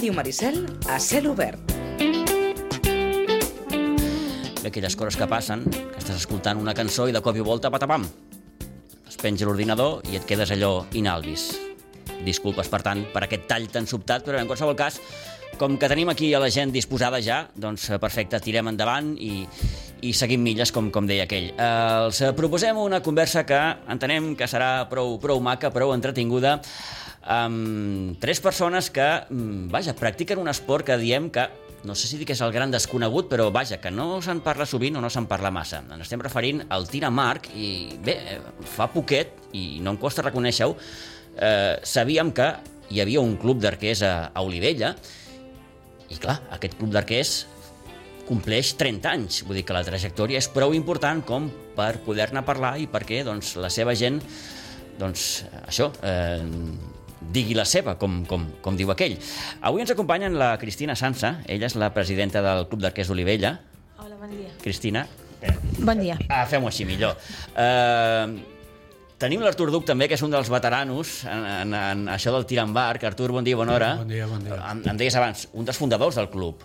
Ràdio Maricel, a cel obert. Aquelles coses que passen, que estàs escoltant una cançó i de cop i volta, patapam, es penja l'ordinador i et quedes allò inalvis. Disculpes, per tant, per aquest tall tan sobtat, però en qualsevol cas, com que tenim aquí a la gent disposada ja, doncs eh, perfecte, tirem endavant i, i seguim milles, com, com deia aquell. Eh, els proposem una conversa que entenem que serà prou, prou maca, prou entretinguda, amb tres persones que, mm, vaja, practiquen un esport que diem que no sé si dir que és el gran desconegut, però vaja, que no se'n parla sovint o no se'n parla massa. Ens estem referint al tir amb arc i bé, eh, fa poquet, i no em costa reconèixer-ho, eh, sabíem que hi havia un club d'arquers a, a Olivella i clar, aquest club d'arquers compleix 30 anys, vull dir que la trajectòria és prou important com per poder-ne parlar i perquè doncs, la seva gent doncs, això, eh, digui la seva, com, com, com diu aquell. Avui ens acompanyen la Cristina Sansa, ella és la presidenta del Club d'Arquers Olivella. Hola, bon dia. Cristina, Bon dia. ah, fem-ho així millor. Eh, tenim l'Artur Duc també, que és un dels veteranos en, en, en això del tir amb arc. Artur, bon dia, bona hora. Bon dia, bon dia. Em, em deies abans, un dels fundadors del club.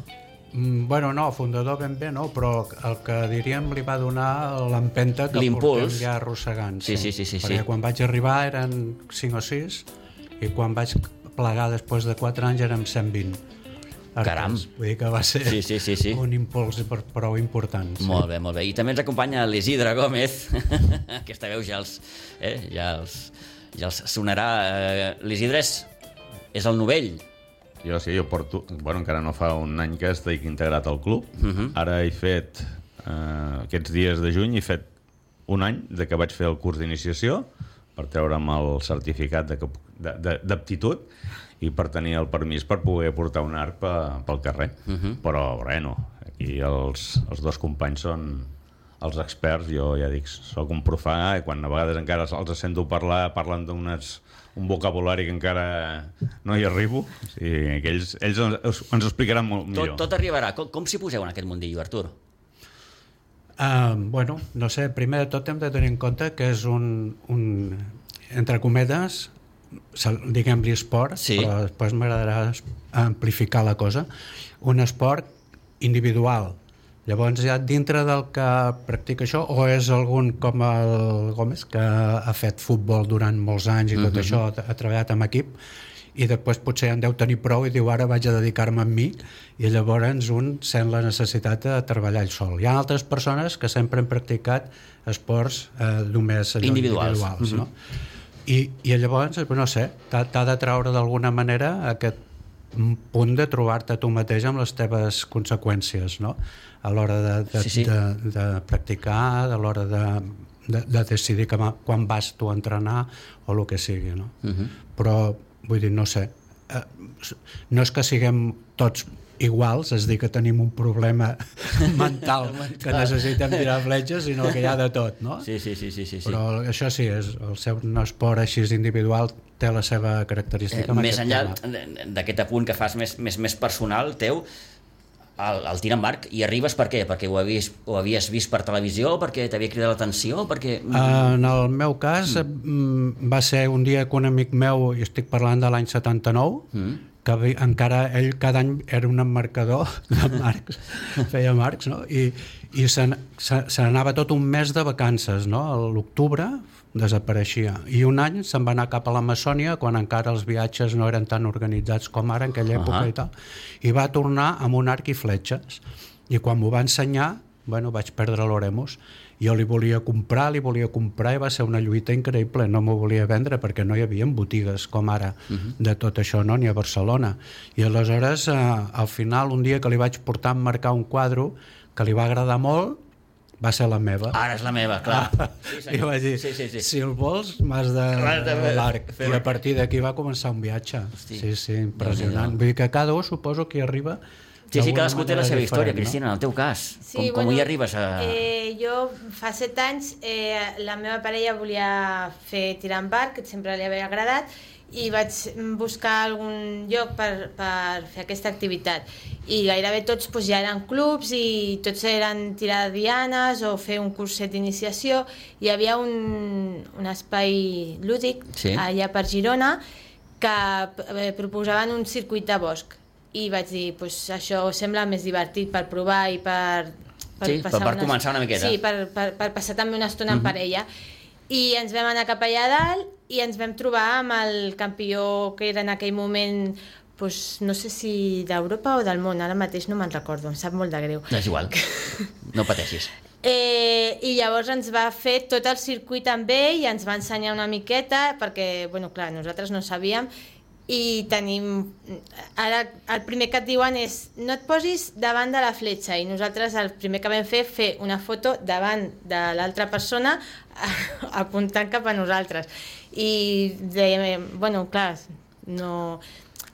Mm, Bueno, no, fundador ben bé no, però el que diríem li va donar l'empenta que portem ja arrossegant. Sí, sí, sí, sí, Perquè sí. quan vaig arribar eren 5 o 6 i quan vaig plegar després de 4 anys érem 120. arquers. Caram. Vull dir que va ser Sí, sí, sí, sí. un impuls per- prou important. Sí. Molt bé, molt bé. I també ens acompanya l'Isidre Gómez. Aquesta veu ja els, eh, ja els, ja els sonarà. Eh, L'Isidre és, és el novell. Jo sí, jo porto... Bueno, encara no fa un any que estic integrat al club. Uh Mhm. -huh. Ara he fet... Eh, aquests dies de juny he fet un any de que vaig fer el curs d'iniciació per treure'm el certificat d'aptitud i per tenir el permís per poder portar un arc pe, pel carrer. Uh -huh. Però, res, no. Aquí els, els dos companys són els experts, jo ja dic, sóc un profà i quan a vegades encara els sento parlar, parlen d'unes un vocabulari que encara no hi arribo, o sigui, que ells, ells ens, ens ho explicaran molt millor. Tot, tot arribarà. Com, com s'hi poseu en aquest mundillo, Artur? Uh, bueno, no sé, primer de tot hem de tenir en compte que és un, un entre cometes, diguem-li esport, Sí. però després m'agradarà amplificar la cosa, un esport individual. Llavors, ja dintre del que practica això, o és algun com el Gómez, que ha fet futbol durant molts anys i tot Mhm. això, ha, treballat amb equip, i després potser en deu tenir prou i diu ara vaig a dedicar-me a mi i llavors un sent la necessitat de treballar ell sol. Hi ha altres persones que sempre han practicat esports eh, només allò, Individuals. individuals no? I, I llavors, no sé, t'ha de treure d'alguna manera aquest punt de trobar-te tu mateix amb les teves conseqüències no? a l'hora de, de, Sí, sí. de, de practicar, a l'hora de, de, de decidir que, quan vas tu a entrenar o el que sigui. No? Uh -huh. Però, vull dir, no sé, eh, no és que siguem tots iguals, és dir, que tenim un problema mental que necessitem tirar fletxes, sinó que hi ha de tot, no? Sí, sí, sí, sí, sí. Però això sí, és, el seu esport així individual té la seva característica. Eh, més enllà d'aquest apunt que fas més, més, més personal teu, el, el tir amb arc, i arribes per què? Perquè ho havies, ho havies vist per televisió, perquè t'havia cridat l'atenció, perquè... En el meu cas mm. va ser un dia que un amic meu, i estic parlant de l'any 79, mm. que encara ell cada any era un emmarcador de marcs, feia marcs, no? I, i se, n'anava tot un mes de vacances, no? A l'octubre desapareixia. I un any se'n va anar cap a l'Amazònia, quan encara els viatges no eren tan organitzats com ara en aquella època Ahà. i tal, i va tornar amb un arc i fletxes. I quan m'ho va ensenyar, bueno, vaig perdre l'oremus. Jo li volia comprar, li volia comprar i va ser una lluita increïble. No m'ho volia vendre perquè no hi havia botigues com ara de tot això, no? ni a Barcelona. I aleshores, eh, al final, un dia que li vaig portar a marcar un quadre que li va agradar molt, va ser la meva. Ara és la meva, clar. Sí, I vaig dir, sí, sí, sí. si el vols, m'has de de l'arc. I a partir d'aquí va començar un viatge. Hosti. Sí, sí, impressionant. Vull dir que cada un suposo que hi arriba Sí, sí, cadascú té la seva història, no? Cristina, en el teu cas. com, com hi arribes a... Eh, jo fa set anys eh, la meva parella volia fer tirar amb arc, que sempre li havia agradat, i vaig buscar algun lloc per, per fer aquesta activitat. I gairebé tots doncs, ja eren clubs i tots eren tirar dianes o fer un curset d'iniciació. Hi havia un, un espai lúdic Sí. allà per Girona que eh, proposaven un circuit de bosc i vaig dir, pues, això sembla més divertit per provar i per... Sí, per- per començar una miqueta. Sí, per, per, per passar també una estona Mhm. en parella. I ens vam anar cap allà a dalt i ens vam trobar amb el campió que era en aquell moment pues, no sé si d'Europa o del món, ara mateix no me'n recordo, em sap molt de greu. És igual, no pateixis. Eh, I llavors ens va fer tot el circuit amb ell i ens va ensenyar una miqueta, perquè, bueno, clar, nosaltres no sabíem, i tenim... Ara el primer que et diuen és no et posis davant de la fletxa i nosaltres el primer que vam fer fer una foto davant de l'altra persona apuntant cap a nosaltres i dèiem, bueno, clar, no...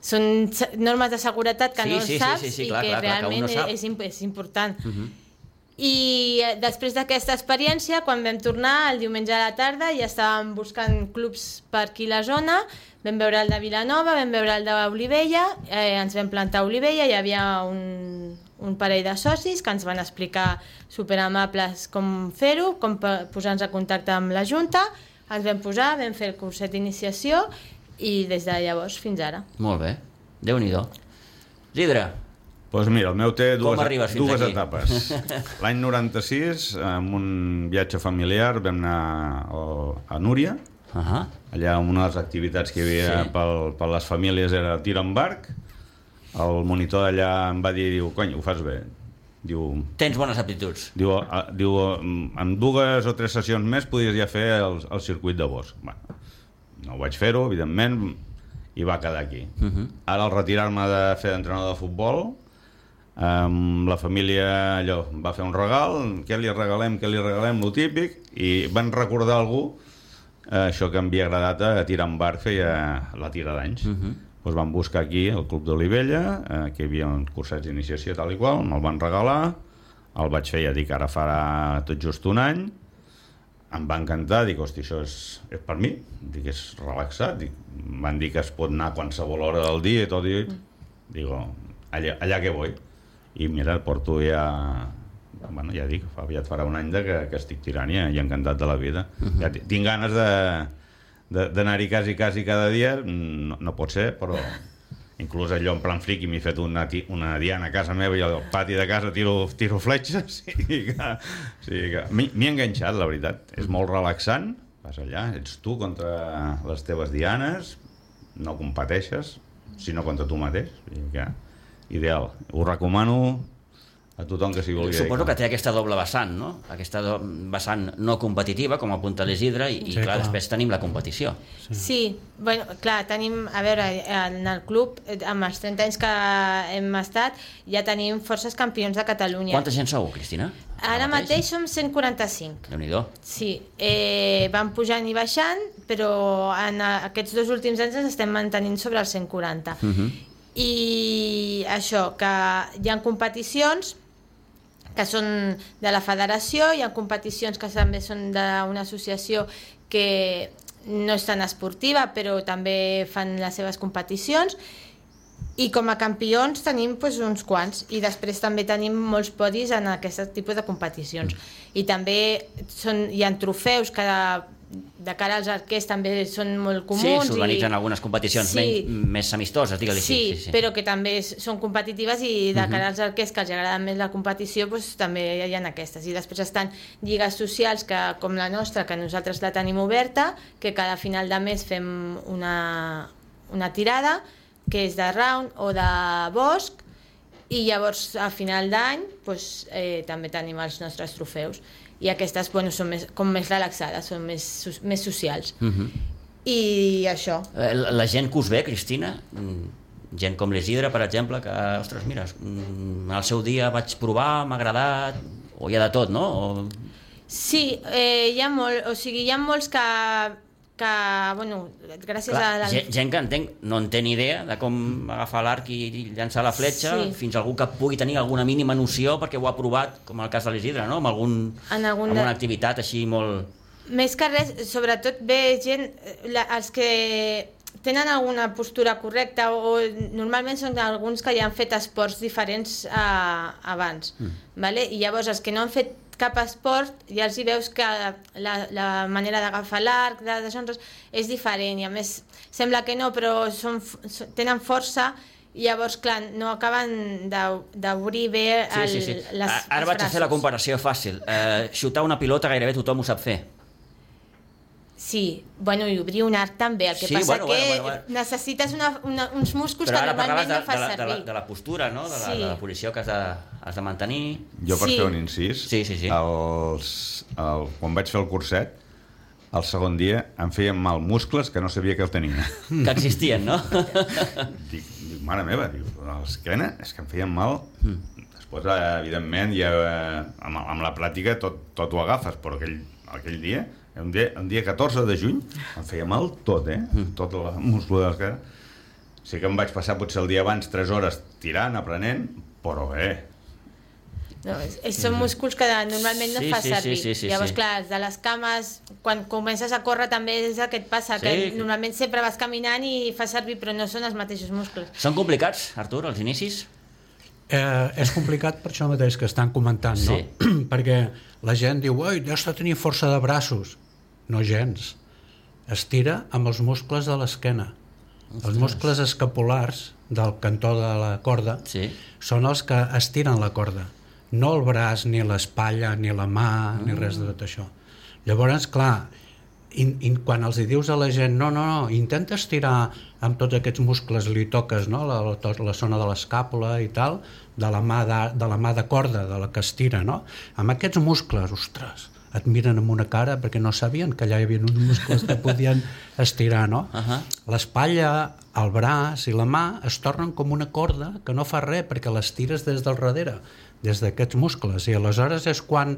Són normes de seguretat que Sí, no sí, sí, saps sí, sí, i clar, que clar, clar, que un realment no sap. és, és important. Uh -huh. I eh, després d'aquesta experiència, quan vam tornar el diumenge a la tarda, ja estàvem buscant clubs per aquí la zona, vam veure el de Vilanova, vam veure el d'Olivella, eh, ens vam plantar a Olivella, hi havia un, un parell de socis que ens van explicar superamables com fer-ho, com posar-nos a contacte amb la Junta, ens vam posar, vam fer el curset d'iniciació i des de llavors fins ara. Molt bé, Déu-n'hi-do. Isidre, Doncs pues mira, el meu té dues, dues aquí? etapes. L'any 96, amb un viatge familiar, vam anar a Núria, uh -huh. allà una de les activitats que hi havia Sí. pel, per les famílies era tir amb barc. El monitor d'allà em va dir, diu, cony, ho fas bé. Diu, tens bones aptituds. diu, a, diu en dues o tres sessions més podries ja fer el, el circuit de bosc. Bueno, no ho vaig fer-ho, evidentment, i va quedar aquí. Uh -huh. Ara, al retirar-me de fer d'entrenador de futbol, um, la família allò, va fer un regal, què li regalem, què li regalem, lo típic, i van recordar a algú eh, això que em havia agradat a tirar en bar feia la tira d'anys. Uh Mhm. -huh. Doncs van buscar aquí el Club d'Olivella, eh, que hi havia un cursets d'iniciació tal i qual, me'l van regalar, el vaig fer, ja dic, ara farà tot just un any, em va encantar, dic, hosti, això és, és per mi, dic, és relaxat, dic, em van dir que es pot anar a qualsevol hora del dia i tot, i digo, allà, allà que vull. I mira, porto ja, bueno, ja dic, ja et farà un any de que, que estic tirant i, i encantat de la vida. Uh -huh. ja ti- tinc ganes de- d'anar-hi quasi, quasi cada dia, no, no pot ser, però inclús allò en plan friqui m'he fet una, una diana a casa meva i al pati de casa tiro, tiro fletxes i que, sí que m'hi he enganxat, la veritat. És molt relaxant, vas allà, ets tu contra les teves dianes, no competeixes, sinó contra tu mateix. I que, ideal. Ho recomano a tothom que s'hi vulgui Suposo que té aquesta doble vessant, no? Aquesta do vessant no competitiva, com apunta l'Isidre, i, i Sí, clar, clar. després tenim la competició. Sí, bueno, clar, tenim, a veure, en el club, amb els 30 anys que hem estat, ja tenim forces campions de Catalunya. Quanta gent sou, Cristina? Ara mateix som 145. Déu-n'hi-do. Sí, eh, van pujant i baixant, però en aquests dos últims anys ens estem mantenint sobre els 140. Uh -huh. I això, que hi ha competicions que són de la federació, hi ha competicions que també són d'una associació que no és tan esportiva, però també fan les seves competicions, i com a campions tenim pues, uns quants, i després també tenim molts podis en aquest tipus de competicions. I també són, hi ha trofeus que de cara als arquers també són molt Sí, comuns. s'organitzen i- algunes competicions Sí. menys, més amistoses, digue-li Sí, així. Sí, sí. però que també són competitives i de cara als arquers que els agrada més la competició doncs, també hi ha aquestes. I després estan lligues socials que, com la nostra, que nosaltres la tenim oberta, que cada final de mes fem una, una tirada, que és de round o de bosc, i llavors a final d'any doncs, eh, també tenim els nostres trofeus i aquestes bueno, són més, com més relaxades, són més, més socials. Uh -huh. I això, Eh, La la gent que us ve, Cristina, mm, gent com l'Isidre, per exemple, que, ostres, mira, mm, al seu dia vaig provar, m'ha agradat, o hi ha de tot, no? O... Sí, eh, hi ha molt, o sigui, hi ha molts que, que bueno, gràcies Clar, a la... gent, gent que entenc, no en té ni idea de com agafar l'arc i llançar la fletxa, Sí. fins a algú que pugui tenir alguna mínima noció perquè ho ha provat, com el cas de l'Isidre, no? amb, algun, En algun amb de- una activitat així molt... Més que res, sobretot ve gent, eh, la, els que tenen alguna postura correcta o, o normalment són alguns que ja han fet esports diferents a, abans, mm. vale? i llavors els que no han fet cap esport ja els hi veus que la, la manera d'agafar l'arc de, de és diferent i a més sembla que no però són, tenen força i llavors, clar, no acaben d'o- d'obrir bé el, Sí, sí, sí. les, Ara els vaig a fer la braços. comparació fàcil. Uh, xutar una pilota gairebé tothom ho sap fer. Sí, bueno, i obrir un arc també, el que Sí, passa bueno, que bueno, bueno, bueno. necessites una, una, uns músculs Però que normalment de, no de, fas la, de, la, servir. de la postura, no? De la, Sí. de la posició que has de, has de mantenir. Jo per Sí. fer un incís, Sí, sí, sí. Els, el, quan vaig fer el curset, el segon dia em feien mal muscles que no sabia que el tenia. Que existien, no? dic, dic, mare meva, dic, l'esquena és que em feien mal. Després, eh, evidentment, ja, eh, amb, amb la pràctica tot, tot ho agafes, però aquell, aquell dia, un dia, un dia 14 de juny, em feia mal tot, eh? Tot el muscle de l'esquena. Sí que em vaig passar potser el dia abans 3 hores tirant, aprenent, però bé, No, és, és, són músculs que normalment no Sí, fas sí, servir. sí, sí, sí, Llavors, sí. clar, els de les cames, quan comences a córrer també és el que et passa, Sí. que normalment sempre vas caminant i fas servir, però no són els mateixos músculs. Són complicats, Artur, els inicis? Eh, és complicat per això mateix que estan comentant, no? Sí. Perquè la gent diu, oi, deus de tenir força de braços. No gens. Es tira amb els muscles de l'esquena. Els muscles escapulars del cantó de la corda Sí. són els que estiren la corda. No el braç, ni l'espatlla, ni la mà, ni res de tot això. Llavors, clar, in, in, quan els hi dius a la gent no, no, no, intenta estirar amb tots aquests muscles, li toques no? la, la, la zona de l'escàpula i tal, de la, mà de, de la mà de corda, de la que estira, no? Amb aquests muscles, ostres, et miren amb una cara perquè no sabien que allà hi havia uns muscles que podien estirar, no? Uh -huh. L'espatlla, el braç i la mà es tornen com una corda que no fa res perquè les tires des del darrere, des d'aquests muscles. I aleshores és quan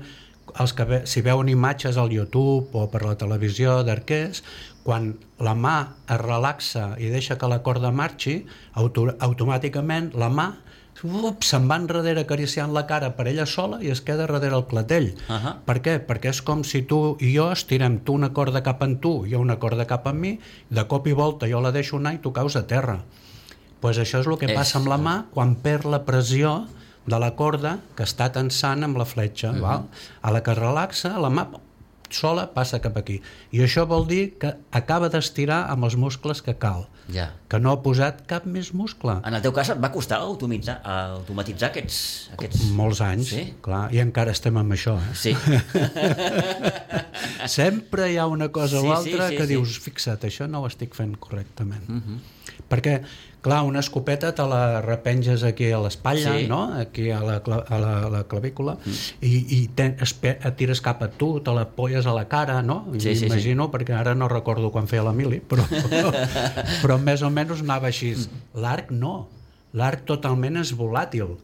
els que ve, si veuen imatges al YouTube o per la televisió d'arquers, quan la mà es relaxa i deixa que la corda marxi, auto, automàticament la mà up, se'n va enrere acariciant la cara per ella sola i es queda darrere el clatell. Uh -huh. Per què? Perquè és com si tu i jo estirem tu una corda cap en tu, jo una corda cap en mi, de cop i volta jo la deixo anar i tu caus a terra. pues això és el que És- passa amb la mà quan perd la pressió de la corda que està tensant amb la fletxa. Uh -huh. val? A la que es relaxa, la mà sola passa cap aquí. I això vol dir que acaba d'estirar amb els muscles que cal, Ja. que no ha posat cap més muscle. En el teu cas et va costar automatitzar, automatitzar aquests... aquests... Molts anys, Sí? clar, i encara estem amb això. Eh? Sí. Sempre hi ha una cosa Sí, o altra sí, sí, que sí. dius, fixa't, això no ho estic fent correctament. Uh -huh. Perquè, clar, una escopeta te la repenges aquí a l'espatlla, Sí. no? aquí a la, a la, a la clavícula, mm. i, i te, espe, et tires cap a tu, te la polles a la cara, no? I Sí, sí, sí. Imagino, perquè ara no recordo quan feia la mili, però, però més o menys anava així. L'arc no, l'arc totalment és volàtil.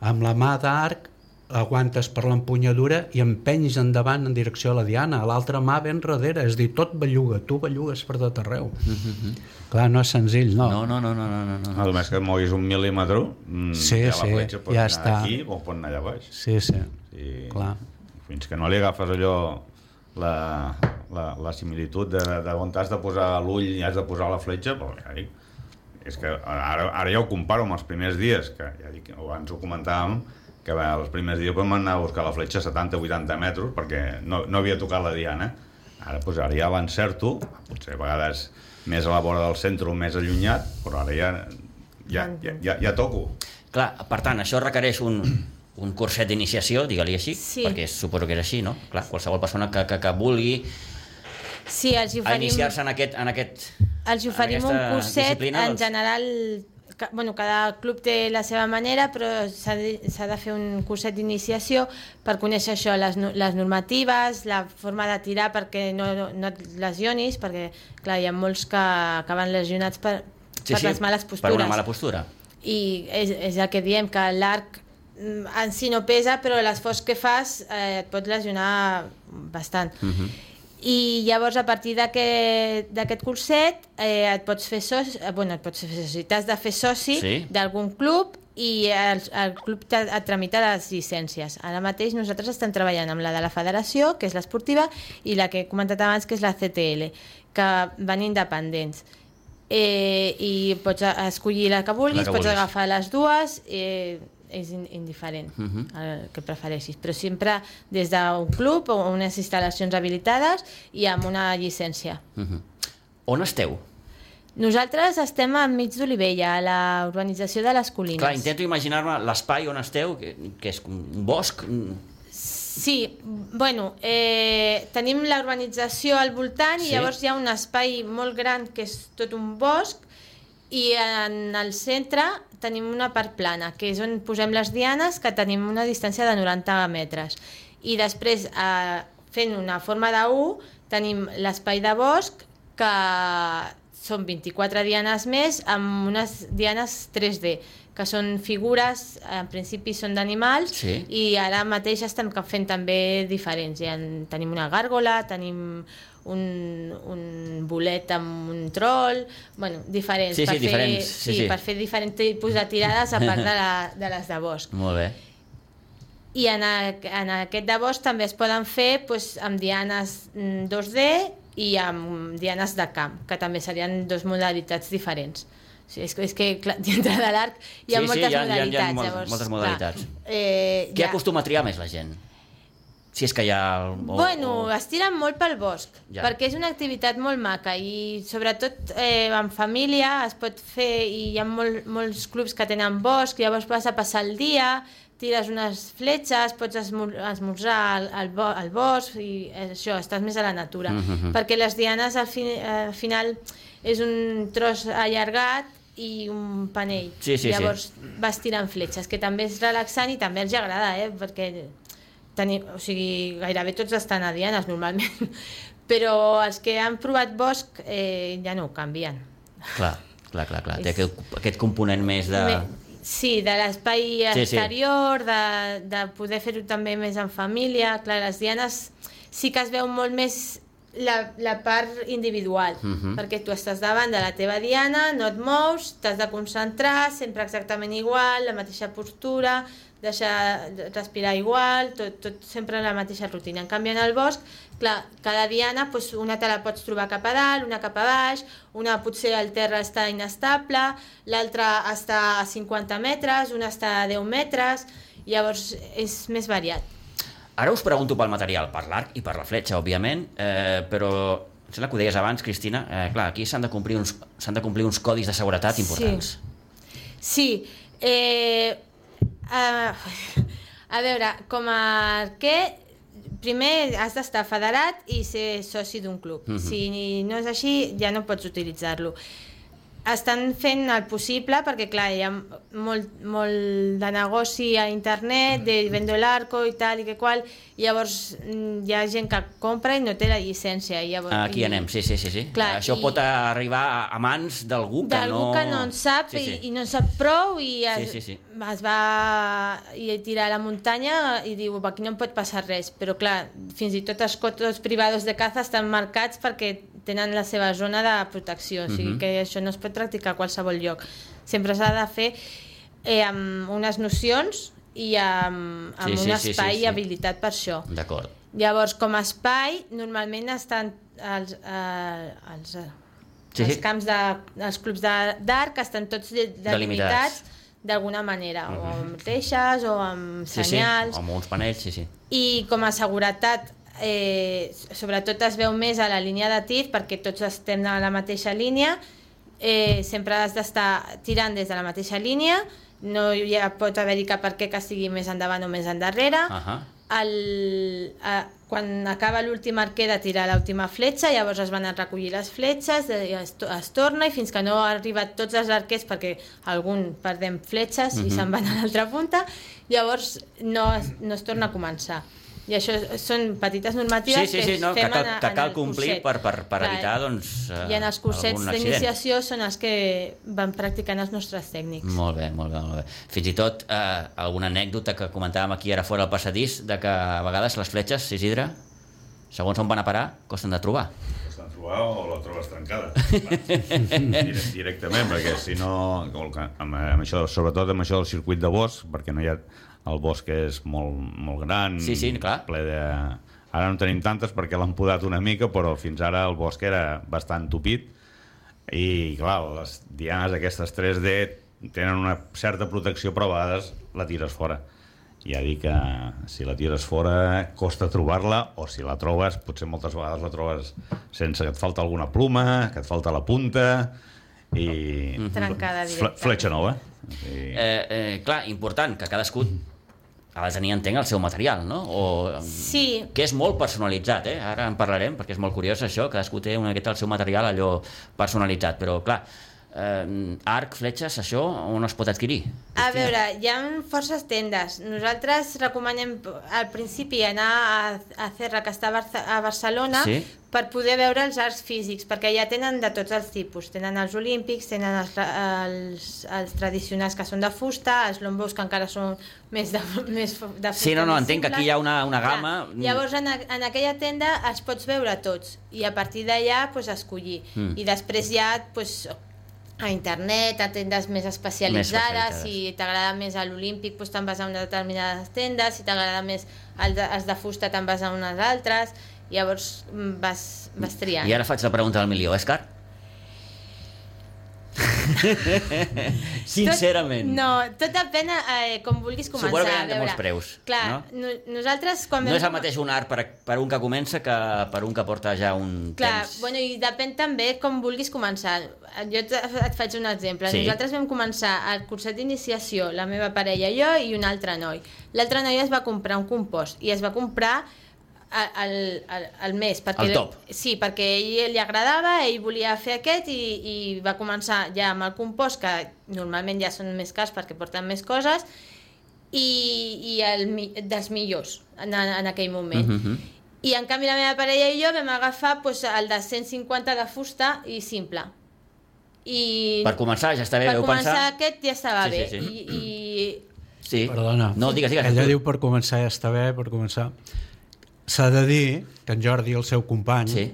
Amb la mà d'arc aguantes per l'empunyadura i empenyes endavant en direcció a la diana, l'altra mà ben darrere, és a dir, tot belluga, tu bellugues per tot arreu. Clar, no és senzill, no. No, no, no, no, no, no. no. No, només que et moguis un mil·límetre, mm, Sí, ja sí, la fletxa pot ja anar està. aquí o pot anar allà baix. Sí, sí, Sí. clar. Fins que no li agafes allò la, la, la similitud de, de on t'has de posar l'ull i has de posar la fletxa, però ja dic, és que ara, ara ja ho comparo amb els primers dies, que ja dic, abans ho comentàvem, que bé, els primers dies vam anar a buscar la fletxa a 70-80 metres perquè no, no havia tocat la diana. Ara, doncs, ara ja l'encerto, potser a vegades més a la vora del centre o més allunyat, però ara ja, ja, ja, ja, ja toco. Clar, per tant, això requereix un, un curset d'iniciació, digue-li així, Sí. perquè suposo que és així, no? Clar, qualsevol persona que, que, que vulgui Sí, els oferim, iniciar-se en aquest, en aquest els en oferim un curset, disciplina, en doncs. general, bueno, cada club té la seva manera, però s'ha de, de fer un curset d'iniciació per conèixer això, les, les normatives, la forma de tirar perquè no, no, no et lesionis, perquè clar, hi ha molts que acaben lesionats per, per les males postures. Per una mala postura. i és, és el que diem, que l'arc mm, en si no pesa, però l'esforç que fas eh, et pot lesionar bastant. Uh -huh. I llavors, a partir d'aquest curset, eh, et pots fer soci, eh, bueno, et pots fer soci, t'has de fer soci Sí. d'algun club i el, el club t'ha- et tramita les llicències. Ara mateix nosaltres estem treballant amb la de la federació, que és l'esportiva, i la que he comentat abans, que és la CTL, que van independents. Eh, I pots escollir la que vulguis, La que pots vulguis. agafar les dues, eh, és in, indiferent Uh -huh. el que prefereixis, però sempre des d'un club o unes instal·lacions habilitades i amb una llicència. Uh -huh. On esteu? Nosaltres estem enmig d'Olivella, a la urbanització de les Colines. Clar, intento imaginar-me l'espai on esteu, que, que és un bosc... Sí, bueno, eh, tenim la urbanització al voltant Sí. i llavors hi ha un espai molt gran que és tot un bosc i en el centre tenim una part plana, que és on posem les dianes, que tenim una distància de 90 metres. I després, eh, fent una forma de U, tenim l'espai de bosc, que són 24 dianes més, amb unes dianes 3D, que són figures, en principi són d'animals, Sí. i ara mateix estem fent també diferents. Ja en, tenim una gàrgola, tenim un, un bolet amb un troll, bueno, diferents. Sí, sí, per fer, diferents, sí, sí. per fer diferents tipus de tirades a part de, la, de les de bosc. Molt bé. I en, a, en aquest de bosc també es poden fer pues, amb dianes mm, 2D i amb dianes de camp, que també serien dues modalitats diferents. O sigui, és, és que clar, dintre de l'arc hi ha Sí, sí, moltes hi ha- hi ha- hi ha modalitats. mol- llavors, moltes clar, modalitats. eh, Què ja- acostuma a triar més la gent? Si és que hi ha... O, Bueno, o... es tiren molt pel bosc, Ja. perquè és una activitat molt maca i sobretot eh, en família es pot fer i hi ha molt, molts clubs que tenen bosc, llavors vas a passar el dia, tires unes fletxes, pots esmor esmorzar al, al, bo al bosc i això, estàs més a la natura. Mhm. Perquè les dianes al, fi al final és un tros allargat i un panell. Sí, sí, sí. llavors vas tirant fletxes, que també és relaxant i també els agrada, eh? perquè tenim, o sigui, gairebé tots estan a dianes normalment, però els que han provat bosc eh, ja no ho canvien. Clar, clar, clar, clar. Té aquest, aquest component més de... Sí, de l'espai Sí, sí. exterior, de, de poder fer-ho també més en família. Clar, les dianes sí que es veu molt més la, la part individual, Mhm. perquè tu estàs davant de la teva diana, no et mous, t'has de concentrar, sempre exactament igual, la mateixa postura, deixar respirar igual, tot, tot sempre la mateixa rutina. En canvi, en el bosc, clar, cada diana, doncs, una te la pots trobar cap a dalt, una cap a baix, una potser al terra està inestable, l'altra està a 50 metres, una està a 10 metres, llavors és més variat. Ara us pregunto pel material, per l'arc i per la fletxa, òbviament, eh, però em sembla que ho deies abans, Cristina, eh, clar, aquí s'han de, complir uns, de complir uns codis de seguretat importants. Sí, eh, a, a veure, com a arquer, primer has d'estar federat i ser soci d'un club. Mhm. Si no és així, ja no pots utilitzar-lo. Estan fent el possible perquè, clar, hi ha molt, molt de negoci a internet, de vendo el arco i tal i que qual, i llavors mm, hi ha gent que compra i no té la llicència. I llavors, Aquí anem, sí, sí, sí. sí. Clar, Això i- pot arribar a, mans d'algú que no... que no en sap sí, sí. I, i no en sap prou i es, Sí, sí, sí. es va i tirar a la muntanya i diu aquí no em pot passar res però clar, fins i tot els cotos privats de caza estan marcats perquè tenen la seva zona de protecció o sigui Mhm. que això no es pot practicar a qualsevol lloc sempre s'ha de fer eh, amb unes nocions i amb, amb Sí, sí, un sí, sí, espai sí. i habilitat per això D'acord. Llavors, com a espai, normalment estan els, eh, els, eh, Sí, els sí. camps de, els clubs de- d'arc estan tots de- Delimitats. d'alguna manera, o amb reixes o amb Sí, senyals. sí, amb uns panells, sí, sí. I com a seguretat, eh, sobretot es veu més a la línia de tir, perquè tots estem a la mateixa línia, eh, sempre has d'estar tirant des de la mateixa línia, no hi ha, pot haver-hi cap arquer que estigui més endavant o més endarrere, Ahà. el, a, quan acaba l'últim arquer de tirar l'última fletxa, llavors es van a recollir les fletxes, eh, es, es torna i fins que no ha arribat tots els arquers, perquè algun perdem fletxes i se'n van a l'altra punta, llavors no es, no es torna a començar. I això són petites normatives Sí, sí, sí, que no, que fem cal, en, que en cal complir curset. per, per, per Clar, evitar, doncs, eh, I en els cursets d'iniciació són els que van practicant els nostres tècnics. Molt bé, molt bé, molt bé. Fins i tot eh, alguna anècdota que comentàvem aquí ara fora al passadís, de que a vegades les fletxes, Isidre, segons on van a parar, costen de trobar. Estan trobar o la trobes trencada. Dire- Directament, perquè si no... que amb això, sobretot amb això del circuit de bosc, perquè no hi ha... El bosc és molt, molt gran, Sí, sí, clar. ple de... Ara no tenim tantes perquè l'han podat una mica, però fins ara el bosc era bastant tupit i, clar, les dianes aquestes 3D tenen una certa protecció, però a vegades la tires fora. Ja dic que si la tires fora costa trobar-la, o si la trobes, potser moltes vegades la trobes sense que et falta alguna pluma, que et falta la punta, i Trencada fle- directament. fletxa nova. I... Eh, eh, clar, important, que cadascú ha de tenir, entenc, el seu material, no? O, Sí, que és molt personalitzat, eh? Ara en parlarem, perquè és molt curiós això, cadascú té una miqueta el seu material allò personalitzat, però clar, eh, arc, fletxes, això on es pot adquirir? A veure, hi ha forces tendes. Nosaltres recomanem al principi anar a, a Cerra, que està a, Barce a Barcelona, Sí. per poder veure els arcs físics, perquè ja tenen de tots els tipus. Tenen els olímpics, tenen els, els, els tradicionals que són de fusta, els lombos que encara són més de, més de fusta. Sí, no, no, entenc que aquí hi ha una, una Clar, gamma... Llavors, en, en aquella tenda els pots veure tots i a partir d'allà pues, escollir. Mm. I després ja pues, a internet, a tendes més especialitzades, especialitzades. si t'agrada més a l'Olímpic pues, te'n vas a unes determinades tendes, si t'agrada més el de, els de fusta te'n vas a unes altres, llavors mm, vas, vas triant. I ara faig la pregunta del milió, és car? Sincerament. Tot, no, tot depèn eh, com vulguis començar. Suposo que hi ha molts preus, Clar, no? no? nosaltres quan No vam és el mateix un art per, per un que comença que per un que porta ja un Clar, temps. bueno, i depèn també com vulguis començar. Jo et, et faig un exemple. Sí. Nosaltres vam començar el curset d'iniciació, la meva parella i jo, i un altre noi. L'altre noi es va comprar un compost i es va comprar el, el, el mes. Perquè, El top. Sí, perquè a ell li agradava, ell volia fer aquest i, i va començar ja amb el compost, que normalment ja són més cars perquè porten més coses, i, i el, dels millors en, en aquell moment. Mhm. I en canvi la meva parella i jo vam agafar pues, el de 150 de fusta i simple. I Per començar ja està bé, per veu començar pensar... aquest ja estava Sí, bé. sí, sí. I, i Sí. Perdona. No, digues, digues. Ella tu. diu per començar ja està bé, per començar. S'ha de dir que en Jordi, el seu company, Sí.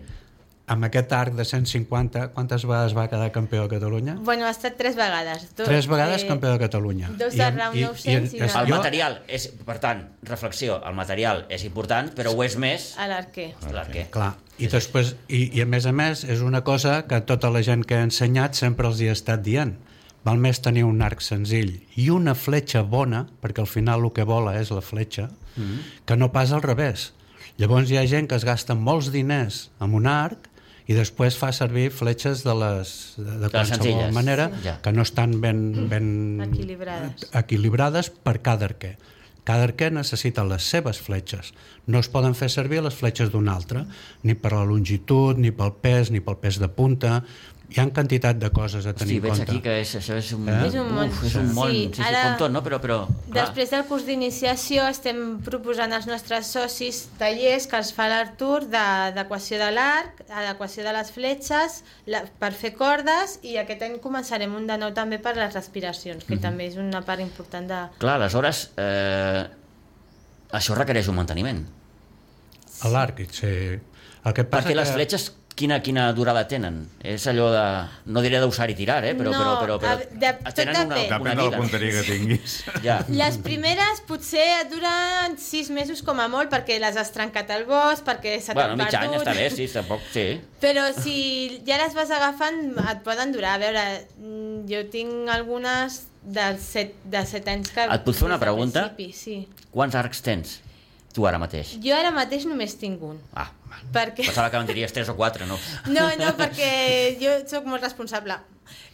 amb aquest arc de 150, quantes vegades va quedar campió de Catalunya? bueno, ha estat tres vegades. Tot, Tres vegades eh, campió de Catalunya. dos I de round i- 900 i i- una- El material és, per tant, reflexió, el material és important, però ho és més A l'arquer. l'arquer. Clar, i després, i, i a més a més és una cosa que tota la gent que ha ensenyat sempre els hi ha estat dient val més tenir un arc senzill i una fletxa bona, perquè al final el que vola és la fletxa, Mm-hmm. que no pas al revés. Llavors hi ha gent que es gasta molts diners amb un arc i després fa servir fletxes de les de, de les qualsevol senzilles. manera Ja. que no estan ben, ben Equilibrades. equilibrades per cada arquer. Cada arquer necessita les seves fletxes. No es poden fer servir les fletxes d'un altre, ni per la longitud, ni pel pes, ni pel pes de punta. Hi ha quantitat de coses a Hosti, tenir veig en compte. aquí que és, això és un, Eh? És un món. Uf, és un món, Sí, sí, sí, ara- com tot, no? Però, però clar, Després del curs d'iniciació estem proposant als nostres socis tallers que els fa l'Artur de- d'equació de l'arc, adequació de les fletxes, la, per fer cordes i aquest any començarem un de nou també per les respiracions, que també és una part important de... clar, aleshores, eh, això requereix un manteniment. A l'arc, sí. El que passa Perquè les que... fletxes, quina, quina durada tenen? És allò de... No diré d'usar i tirar, eh? Però, No, però, però, però, a- de- tot tenen una, depèn. una Depèn de la punteria que tinguis. Ja. Les primeres potser et duren sis mesos com a molt perquè les has trencat al bosc, perquè se Bueno, t'han mig any perdut. està bé, sí, tampoc, sí. Però si ja les vas agafant, et poden durar. A veure, mm, jo tinc algunes de set, de set anys que... Et puc fer una pregunta? Sí. Quants arcs tens, tu ara mateix? Jo ara mateix només tinc un. Ah. Perquè... pensava que en diries 3 o 4, no? No, no, perquè jo sóc molt responsable.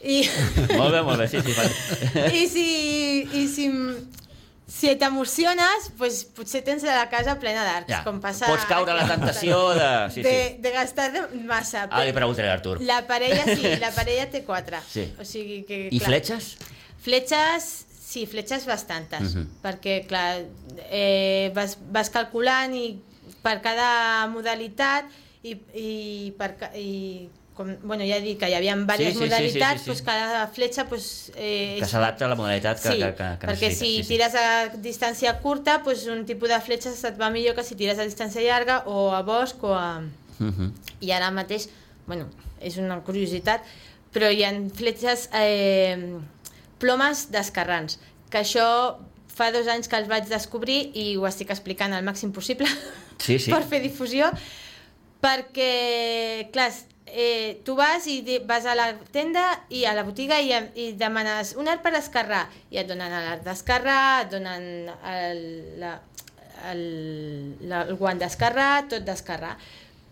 I, molt bé, molt bé, sí, sí. vale. i si, i si, si t'emociones, pues, potser tens la casa plena d'arcs. Ja. Com passa Pots caure a la tentació de... Sí, de, sí. de gastar de massa. Ara li preguntaré a l'Artur. La parella sí, la parella té quatre. Sí. O sigui que, I clar, fletxes? Fletxes, sí, fletxes bastantes, Mhm. perquè, clar, eh, vas, vas calculant i per cada modalitat i, i, per, i com, bueno, ja he dit que hi havia diverses sí, sí, modalitats, sí, sí, sí. Doncs cada fletxa pues, eh, Que s'adapta a la modalitat que, sí, que, que, que perquè si sí, sí. tires a distància curta, pues, un tipus de fletxa et va millor que si tires a distància llarga o a bosc o a... Mhm. I ara mateix, bueno, és una curiositat, però hi ha fletxes, eh, plomes d'escarrans, que això fa dos anys que els vaig descobrir i ho estic explicant al màxim possible Sí, sí. per fer difusió, perquè, clar, eh, tu vas i vas a la tenda i a la botiga i, i demanes un art per escarrar i et donen l'art d'escarrar, et donen el, la, el, la, el guant d'escarrar, tot d'escarrar,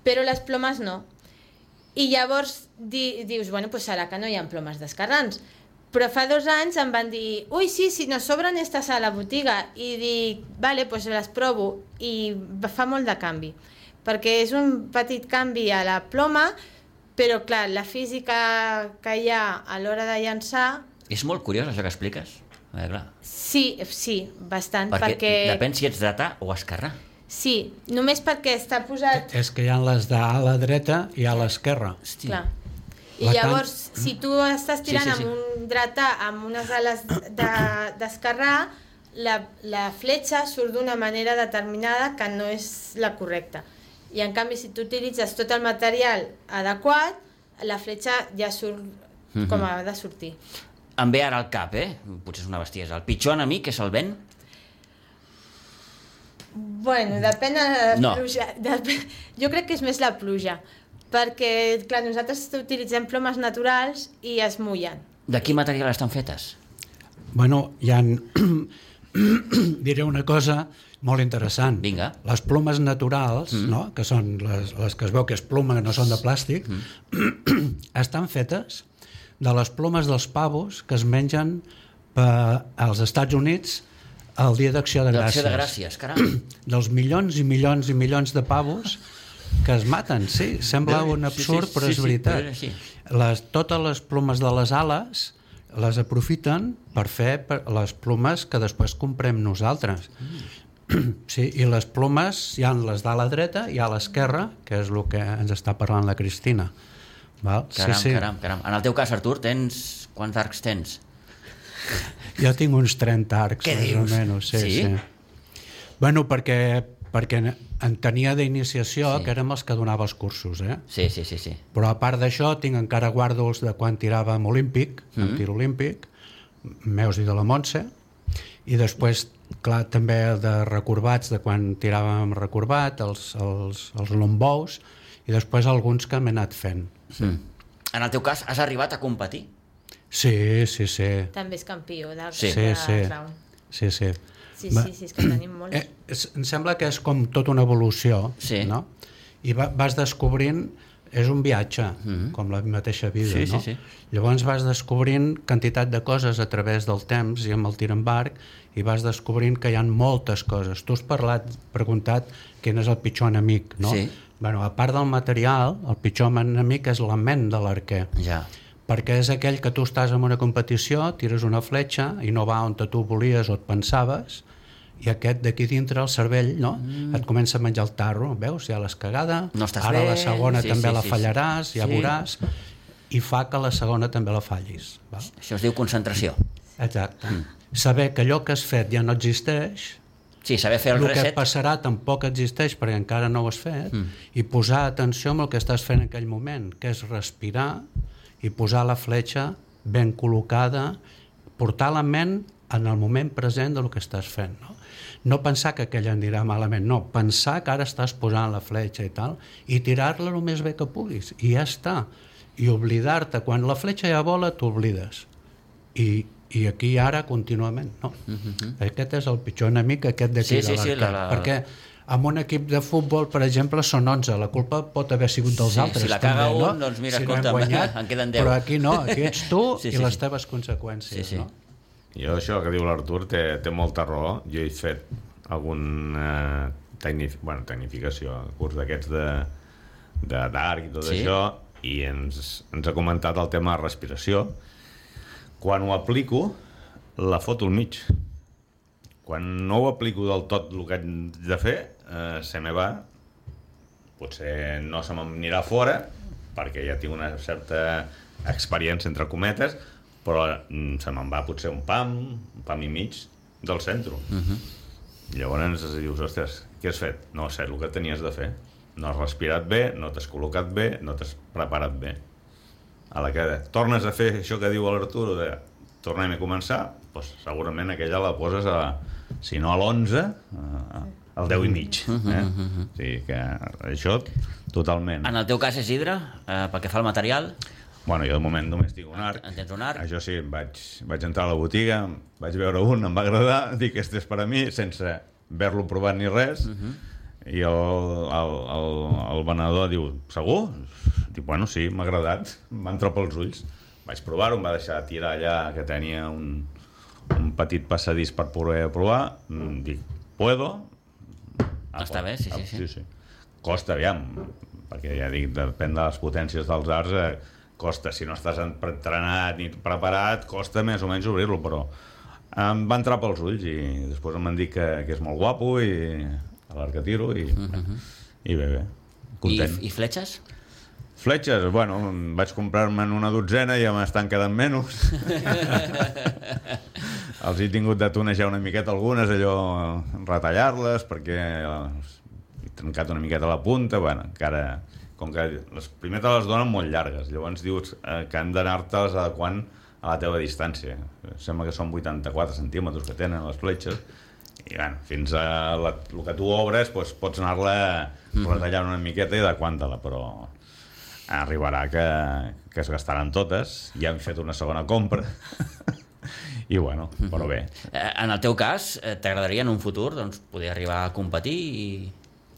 però les plomes no. I llavors di, dius, bueno, pues serà que no hi ha plomes descarrants. Però fa dos anys em van dir, ui, sí, sí, nos sobren estas a la botiga. I dic, vale, pues les provo. I fa molt de canvi. Perquè és un petit canvi a la ploma, però clar, la física que hi ha a l'hora de llançar, És molt curiós això que expliques. Eh, clar. sí, sí, bastant, Perquè, perquè... depèn si ets dretà o esquerrà. Sí, només perquè està posat... És que hi ha les d'A a la dreta i a l'esquerra. Clar. I llavors, si tu estàs tirant Sí, sí, sí. amb un dretà amb unes ales de- d'esquerrà, la, la fletxa surt d'una manera determinada que no és la correcta. I en canvi, si tu utilitzes tot el material adequat, la fletxa ja surt com ha de sortir. Em ve ara al cap, eh? Potser és una bestiesa. El pitjor enemic és el vent? Bueno, depèn de la No. pluja. Depèn... Jo crec que és més la pluja, perquè, clar, nosaltres utilitzem plomes naturals i es mullen. De quin material estan fetes? Bueno, hi ha... diré una cosa molt interessant. Vinga. Les plomes naturals, mm. no? que són les, les que es veu que és ploma, que no són de plàstic, mm. estan fetes de les plomes dels pavos que es mengen per, als Estats Units el dia d'Acció de D'acció Gràcies. de gràcies, caram. Dels milions i milions i milions de pavos que es maten, sí. Sembla un sí, sí, absurd, sí, però és sí, veritat. però és. Les, totes les plomes de les ales les aprofiten per fer per les plomes que després comprem nosaltres. Sí, i les plomes hi ha les d'ala dreta i a l'esquerra, que és el que ens està parlant la Cristina. Val? Caram, sí, sí. caram, caram. En el teu cas, Artur, tens... Quants arcs tens? Jo tinc uns 30 arcs, Què més dius? o menys. Sí, Sí? sí. Bueno, perquè, perquè en tenia d'iniciació Sí. sí. que érem els que donava els cursos, eh? Sí, sí, sí, sí. Però a part d'això tinc encara guàrdols de quan tiràvem olímpic, mm. en tir olímpic, meus i de la Montse, i després, clar, també de recorbats, de quan tiràvem recorbat, els, els, els lombous, i després alguns que m'he anat fent. Mm. En el teu cas, has arribat a competir? Sí, sí, sí. També és campió de, Sí. Sí, de sí. Sí, sí. Sí, Va- sí, sí, és que en tenim molts. Eh, és, em sembla que és com tota una evolució, Sí. no? I va, vas descobrint, és un viatge, mm -hmm. com la mateixa vida, Sí, sí, no? sí. Llavors vas descobrint quantitat de coses a través del temps i amb el tir amb arc i vas descobrint que hi ha moltes coses. Tu has parlat, preguntat quin és el pitjor enemic, no? Sí. Bueno, a part del material, el pitjor enemic és la ment de l'arquer Ja. perquè és aquell que tu estàs en una competició, tires una fletxa i no va on tu volies o et pensaves, i aquest d'aquí dintre, el cervell, no? Mm. et comença a menjar el tarro, veus? Ja l'has cagada, No ara bé, la segona sí, també sí, la sí, fallaràs, sí. ja Sí. veuràs, i fa que la segona també la fallis. Val? Això es diu concentració. Exacte. Mm. Saber que allò que has fet ja no existeix, Sí, saber fer el el que et reset. passarà tampoc existeix perquè encara no ho has fet mm. i posar atenció amb el que estàs fent en aquell moment, que és respirar i posar la fletxa ben col·locada, portar la ment en el moment present del que estàs fent. No, no pensar que aquell anirà malament, no, pensar que ara estàs posant la fletxa i tal, i tirar-la el més bé que puguis, i ja està. I oblidar-te, quan la fletxa ja vola, t'oblides. I, i aquí i ara contínuament, no? Uh -huh. Aquest és el pitjor enemic, aquest d'aquí Mhm. Sí, sí, de sí, l'arcade. la- la- Perquè amb un equip de futbol, per exemple, són 11. La culpa pot haver sigut dels Sí, altres. si la caga també, no? un, doncs mira, si no escolta'm, guanyat, en queden deu. Però aquí no, aquí ets tu Sí, i sí, les sí. teves conseqüències, Sí, sí. no? Jo això que diu l'Artur té, té molta raó. Jo he fet algun eh, tecnic, bueno, tecnificació, curs d'aquests de de d'arc i tot Sí. això, i ens, ens ha comentat el tema de respiració. Quan ho aplico, la foto al mig. Quan no ho aplico del tot el que haig de fer, eh, se me va, potser no se m'anirà fora, perquè ja tinc una certa experiència entre cometes, però mm, se me'n va potser un pam, un pam i mig del centre. Uh -huh. Llavors dius, ostres, què has fet? No has fet el que tenies de fer. No has respirat bé, no t'has col·locat bé, no t'has preparat bé. A la que tornes a fer això que diu l'Arturo de tornem a començar, doncs segurament aquella la poses a, si no a l'11, a- al 10 i mig. Eh? O sigui que això totalment. En el teu cas és hidre, eh, pel que fa al material, Bueno, jo de moment només tinc un arc. en tens un arc. Això sí, vaig, vaig entrar a la botiga, vaig veure un, em va agradar, dic, este és per a mi, sense haver-lo provat ni res, uh -huh. I el, el, el, el venedor diu, segur? Dic, bueno, sí, m'ha agradat. Em va entrar pels ulls. Vaig provar-ho, em va deixar tirar allà, que tenia un, un petit passadís per poder provar. Mm, Dic, puedo? Està bé, sí, sí, sí. sí, sí. Costa, aviam, perquè ja dic, depèn de les potències dels arts, eh, costa, si no estàs entrenat ni preparat, costa més o menys obrir-lo, però em va entrar pels ulls i després em van dir que, que és molt guapo i a l'arc que tiro i, i bé, bé, I, content. I fletxes? Fletxes, bueno, vaig comprar-me'n una dotzena i ja m'estan quedant menys. Els he tingut de tunejar una miqueta algunes, allò, retallar-les, perquè he trencat una miqueta la punta, bueno, encara... Com que les primer te les donen molt llargues, llavors dius eh, que han d'anar-te-les adequant a la teva distància. Sembla que són 84 centímetres que tenen les fletxes, i bueno, fins a la, el que tu obres doncs, pots anar-la retallant una miqueta i adequant-te-la, però arribarà que, que es gastaran totes, ja hem fet una segona compra, i bueno, però bé. Eh, En el teu cas, eh, t'agradaria en un futur doncs, poder arribar a competir i...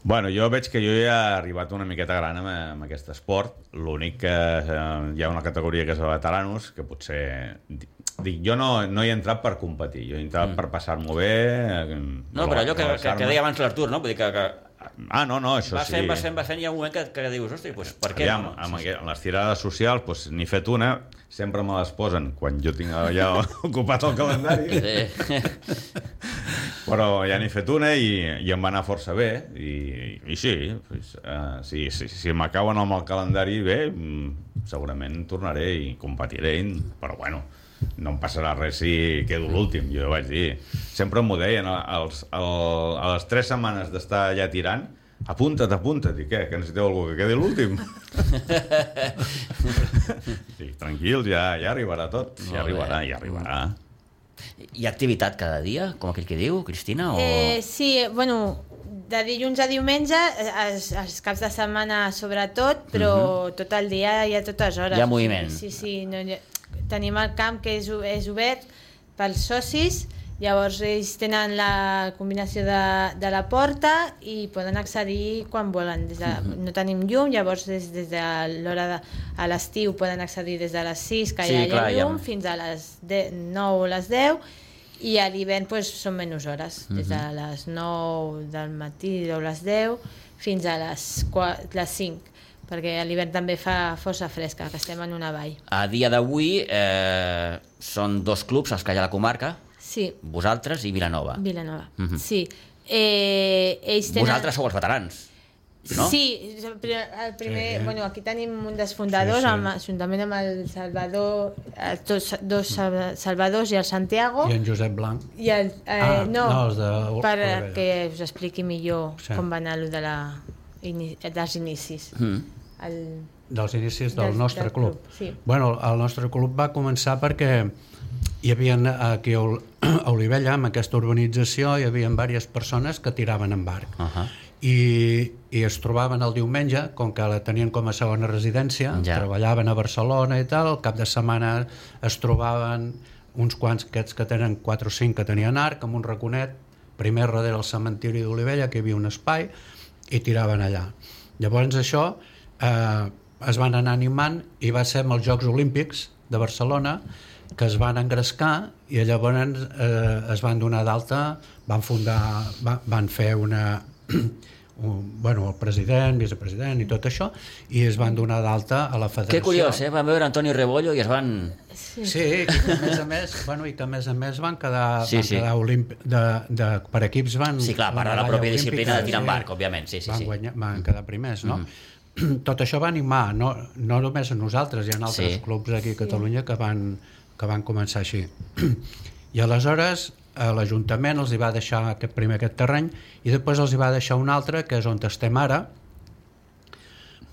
Bueno, jo veig que jo ja he arribat una miqueta gran amb, amb aquest esport. L'únic que eh, hi ha una categoria que és de veteranos, que potser... Dic, jo no, no hi he entrat per competir, jo he entrat mm. per passar-m'ho bé... eh, No, però allò que, que, que deia abans l'Artur, no? Vull dir que, que Ah, no, no, això sí. fent, vas fent, vas fent, hi ha un moment que, que dius, hosti, doncs per què Aviam, no? amb, aquest, amb les tirades socials, doncs, n'he fet una, sempre me les posen quan jo tinc allà ocupat el calendari, Sí. però ja n'he fet una i, i em va anar força bé, i, i sí, pues, uh, sí, sí, si m'acaben amb el calendari bé, mm, segurament tornaré i competiré, però bueno, no em passarà res si quedo l'últim, jo vaig dir. Sempre m'ho deien, als, al, a les tres setmanes d'estar allà tirant, apunta't, apunta't, i què, que necessiteu algú que quedi l'últim? sí, tranquils, ja, ja arribarà tot, Molt ja arribarà, bé. ja arribarà. Hi ha activitat cada dia, com aquell que diu, Cristina? O... Eh, sí, bueno, de dilluns a diumenge, els, els caps de setmana sobretot, però tot el dia hi ha totes hores. Hi ha moviment. Sí, sí, no, hi ha- tenim el camp que és, és obert pels socis, llavors ells tenen la combinació de, de la porta i poden accedir quan volen. Des de, No tenim llum, llavors des, des de l'hora de... a l'estiu poden accedir des de les 6 que Sí, hi ha clar, ja. llum fins a les 10, 9 o les 10 i a l'hivern pues, són menys hores, des de les 9 del matí o les 10 fins a les, 4, les 5 perquè a l'hivern també fa força fresca, que estem en una vall. A dia d'avui eh, són dos clubs els que hi ha a la comarca, Sí, vosaltres i Vilanova. Vilanova. Mhm. Sí. Eh, ells tenen... Vosaltres sou els veterans, no? Sí, el pri- el primer, Sí. bueno, aquí tenim un dels fundadors, Sí, sí. Amb, juntament amb el Salvador, els dos, dos Salva- Salvadors i el Santiago, I en Josep Blanc. i el, eh, Ah, no, no, els de Ol- per Olivella. que us expliqui millor Sí. com va anar allò de la, ini, dels inicis. Mm. El, dels inicis del Del- nostre del club. club, sí. Bueno, el nostre club va començar perquè hi havia aquí a Ol- a Olivella, amb aquesta urbanització, hi havia diverses persones que tiraven en barc. Uh -huh. I, i es trobaven el diumenge, com que la tenien com a segona residència, Ja. treballaven a Barcelona i tal, el cap de setmana es trobaven uns quants aquests que tenen 4 o 5 que tenien arc, amb un raconet, primer darrere el cementiri d'Olivella, que hi havia un espai, i tiraven allà. Llavors això eh, es van anar animant i va ser amb els Jocs Olímpics de Barcelona que es van engrescar i llavors eh, es van donar d'alta, van fundar, va, van fer una, un, bueno, el president, vicepresident i tot això, i es van donar d'alta a la federació. Que curiós, eh? Van veure Antoni Rebollo i es van... sí. Sí, i que a més a més, bueno, i que a més a més van quedar, Sí, van sí. quedar olimp... de, de, per equips van... Sí, clar, de la medalla pròpia disciplina de tirar en sí. barc, òbviament, sí, sí, van, sí. guanyar, van quedar primers, no? Tot això va animar, no, no només a nosaltres, hi ha altres Sí. clubs aquí a Catalunya que van, que van començar així. I aleshores l'Ajuntament els hi va deixar aquest, primer aquest terreny i després els hi va deixar un altre, que és on estem ara,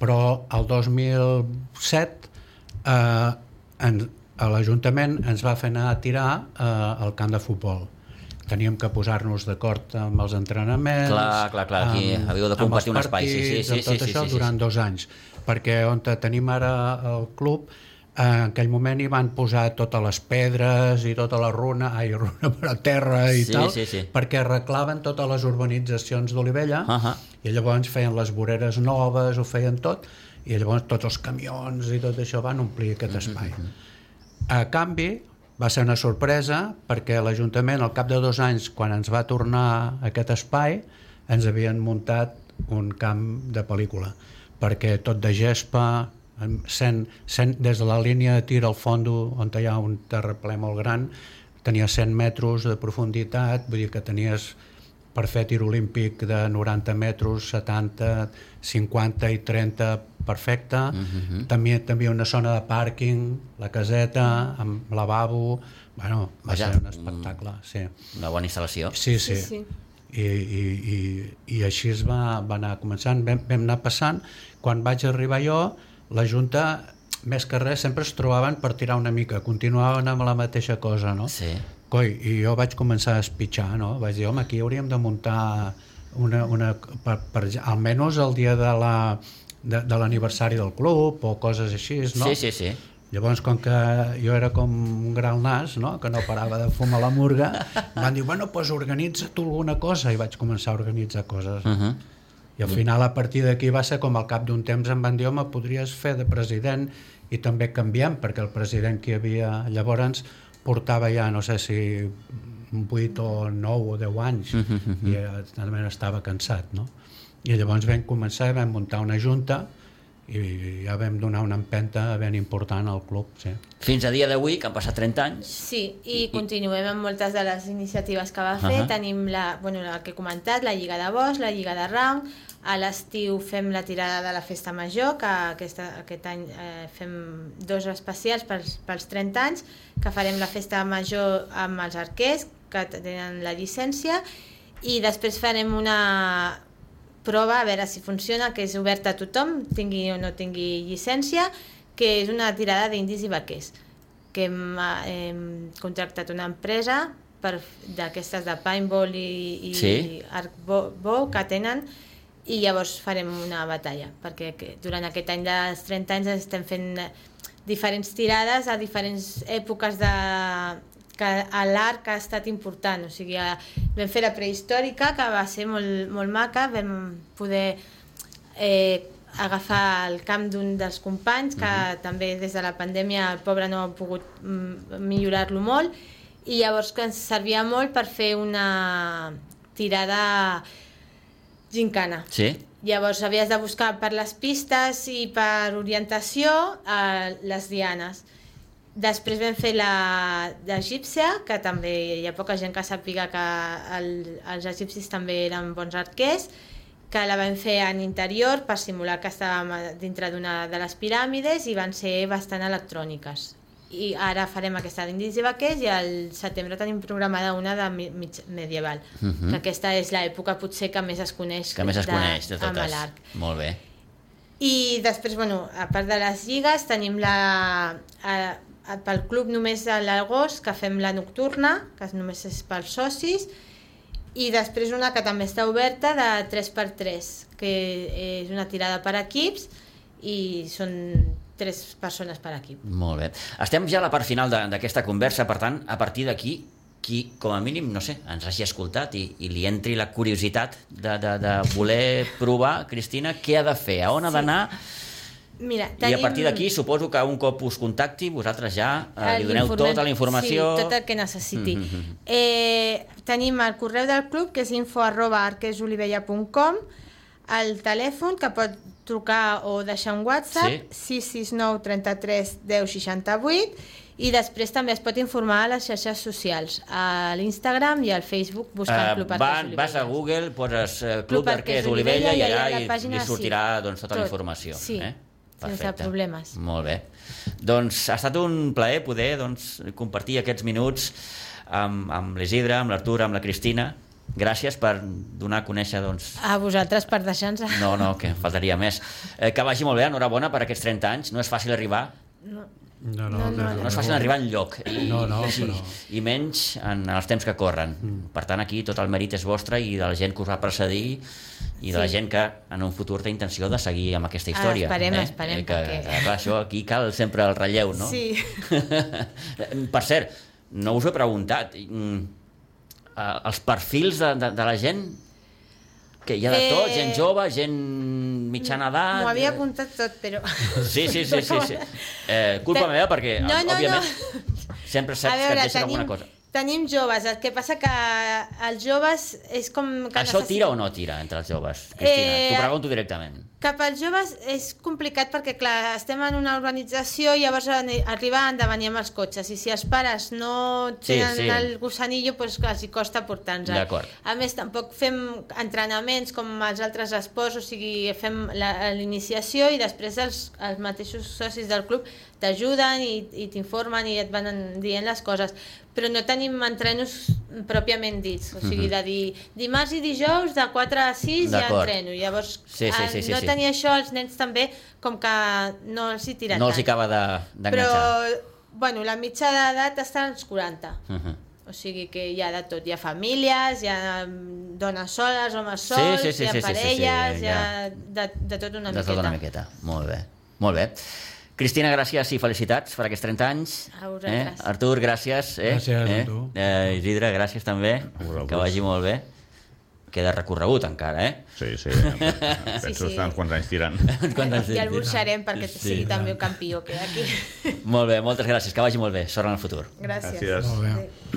però el 2007 eh, en, a l'Ajuntament ens va fer anar a tirar eh, al camp de futbol. Teníem que posar-nos d'acord amb els entrenaments Clar, clar, clar, aquí amb- havíeu de compartir un espai, sí, sí, sí, amb tot sí, sí, això sí, sí, durant sí. dos anys. Perquè on tenim ara el club en aquell moment hi van posar totes les pedres i tota la runa, ai, runa per a terra i Sí, tal, sí, sí. perquè arreglaven totes les urbanitzacions d'Olivella Ahà. i llavors feien les voreres noves, ho feien tot, i llavors tots els camions i tot això van omplir aquest espai. A canvi, va ser una sorpresa perquè l'Ajuntament, al cap de dos anys, quan ens va tornar aquest espai, ens havien muntat un camp de pel·lícula, perquè tot de gespa, 100, 100, des de la línia de tir al fondo, on hi ha un terraplè molt gran, tenia 100 metres de profunditat, vull dir que tenies per fer tir olímpic de 90 metres, 70, 50 i 30 perfecte. Uh -huh. també, també una zona de pàrquing, la caseta, amb lavabo... Bueno, va Vaja, ser un espectacle, sí. Una bona instal·lació. Sí, sí. Sí, sí. I, i, i, i així es va, va anar començant, vam, vam anar passant. Quan vaig arribar jo, la Junta, més que res, sempre es trobaven per tirar una mica, continuaven amb la mateixa cosa, no? Sí. Coi, i jo vaig començar a espitxar, no? Vaig dir, home, aquí hauríem de muntar una, una, per, per, almenys el dia de la de, de l'aniversari del club o coses així, no? Sí, sí, sí. Llavors, com que jo era com un gran nas, no? que no parava de fumar la murga, van dir, bueno, doncs pues organitza tu alguna cosa, i vaig començar a organitzar coses. Uh -huh. I al final, a partir d'aquí, va ser com al cap d'un temps em van dir, home, podries fer de president i també canviem, perquè el president que hi havia llavors portava ja, no sé si 8 o 9 o 10 anys, Mhm, mhm. i també estava cansat, no? I llavors vam començar, vam muntar una junta i ja vam donar una empenta ben important al club, sí. Fins a dia d'avui, que han passat 30 anys, Sí, i continuem amb moltes de les iniciatives que va fer. Ahà. Tenim la, bueno, la que he comentat, la Lliga de Bosc, la Lliga de Round, a l'estiu fem la tirada de la Festa Major, que aquesta, aquest any eh, fem dos especials pels, pels 30 anys, que farem la Festa Major amb els arquers, que tenen la llicència, i després farem una prova a veure si funciona, que és oberta a tothom, tingui o no tingui llicència, que és una tirada d'indis i vaquers, que hem, eh, hem contractat una empresa per d'aquestes de paintball i, i Sí. arcbow que tenen i llavors farem una batalla perquè durant aquest any dels 30 anys estem fent diferents tirades a diferents èpoques de que a l'arc ha estat important, o sigui, vam fer la prehistòrica que va ser molt, molt maca, vam poder eh, agafar el camp d'un dels companys que també des de la pandèmia el pobre no ha pogut mm, millorar-lo molt. I llavors que ens servia molt per fer una tirada gincana. sí? Llavors havies de buscar per les pistes i per orientació eh, les dianes. Després vam fer la d'egípcia, que també hi ha poca gent que sàpiga que el, els egipcis també eren bons arquers, que la vam fer en interior per simular que estàvem dintre d'una de les piràmides i van ser bastant electròniques. I ara farem aquesta d'indis i vaquers i al setembre tenim programada una de mi- mig medieval, Mhm. que aquesta és l'època potser que més es coneix Que més es coneix de totes. Molt bé. I després, bueno, a part de les lligues, tenim la... A, a, pel club només a l'agost, que fem la nocturna, que és- només és pels socis, i després una que també està oberta de 3x3, que és una tirada per equips i són tres persones per equip. Molt bé. Estem ja a la part final de- d'aquesta conversa, per tant, a partir d'aquí, qui, com a mínim, no sé, ens hagi escoltat i, i li entri la curiositat de, de, de voler provar, Cristina, què ha de fer, a on ha d'anar, Mira, i a partir d'aquí suposo que un cop us contacti, vosaltres ja eh, li doneu tota la informació... Sí, tot el que necessiti. Mhm, mhm. eh, tenim el correu del club, que és info arroba arquesolivella.com, el telèfon, que pot trucar o deixar un WhatsApp, 669 33 10 68, i després també es pot informar a les xarxes socials, a l'Instagram i al Facebook, buscant Eh, Club va, Arquers vas a Olivella. Google, poses eh, Club Club Arquers Olivella i Olivella i allà la i, pàgina, li sortirà sí. doncs, tota la Tot. informació. Sí, eh? sense problemes. Molt bé. Doncs ha estat un plaer poder doncs, compartir aquests minuts amb, amb l'Isidre, amb l'Artur, amb la Cristina. Gràcies per donar a conèixer doncs, A vosaltres per deixar-nos... no, no, que faltaria més. Eh, que vagi molt bé, enhorabona per aquests 30 anys. No és fàcil arribar, No. No, no, No, no, no, no es facin arribar enlloc i, No, no, i, però- i menys en els temps que corren per tant aquí tot el mèrit és vostre i de la gent que us va precedir i de la Sí. gent que en un futur té intenció de seguir amb aquesta història Ah, esperem, eh? esperem, eh, que, perquè- que, clar, això aquí cal sempre el relleu no? Sí. per cert, no us ho he preguntat mm, eh, els perfils de, de, de la gent que hi ha de tot, Eh, gent jove, gent mitjana edat... M'ho havia eh, apuntat tot, però... Sí, sí, sí, sí, sí. Eh, culpa Pe- meva perquè, No, no, òbviament, no. sempre saps que et veure, deixen tenim, alguna cosa. tenim joves, el que passa que els joves és com... Que Això tira o no tira entre els joves? Cristina, Eh, t'ho pregunto directament. Cap als joves és complicat perquè, clar, estem en una urbanització i llavors arriba de venir amb els cotxes i si els pares no Sí, tenen sí. el gossanillo, doncs els costa portar-nos. A més, tampoc fem entrenaments com els altres esports, o sigui, fem la- l'iniciació i després els, els mateixos socis del club t'ajuden i, i t'informen i et van dient les coses però no tenim entrenos pròpiament dits, o sigui, de dir dimarts i dijous de 4 a 6 ja entreno, llavors Sí, sí, sí, eh, sí, no sí. tenir això els nens també com que no els hi tira No els hi tant acaba de- però, d'enganxar. bueno, la mitja d'edat està als 40 Uh -huh. o sigui que hi ha de tot, hi ha famílies, hi ha mm, dones soles, homes Sí, sols, sí, sí, hi ha sí, sí, sí, sí, parelles, hi ha- de, de tot una De miqueta. tot una miqueta. Molt bé. Molt bé. Cristina, gràcies i felicitats per aquests 30 anys. A vosaltres. Eh? Artur, gràcies. Eh? Gràcies a eh? tu. Eh, Isidre, gràcies també. Que vagi molt bé. Queda recorregut encara, eh? Sí, sí. Penso Sí, sí. estar uns quants anys tirant. Quantes I el burxarem perquè Sí. sigui també un campió que aquí. Molt bé, moltes gràcies. Que vagi molt bé. Sort en el futur. Gràcies. Gràcies. Molt bé. Adéu.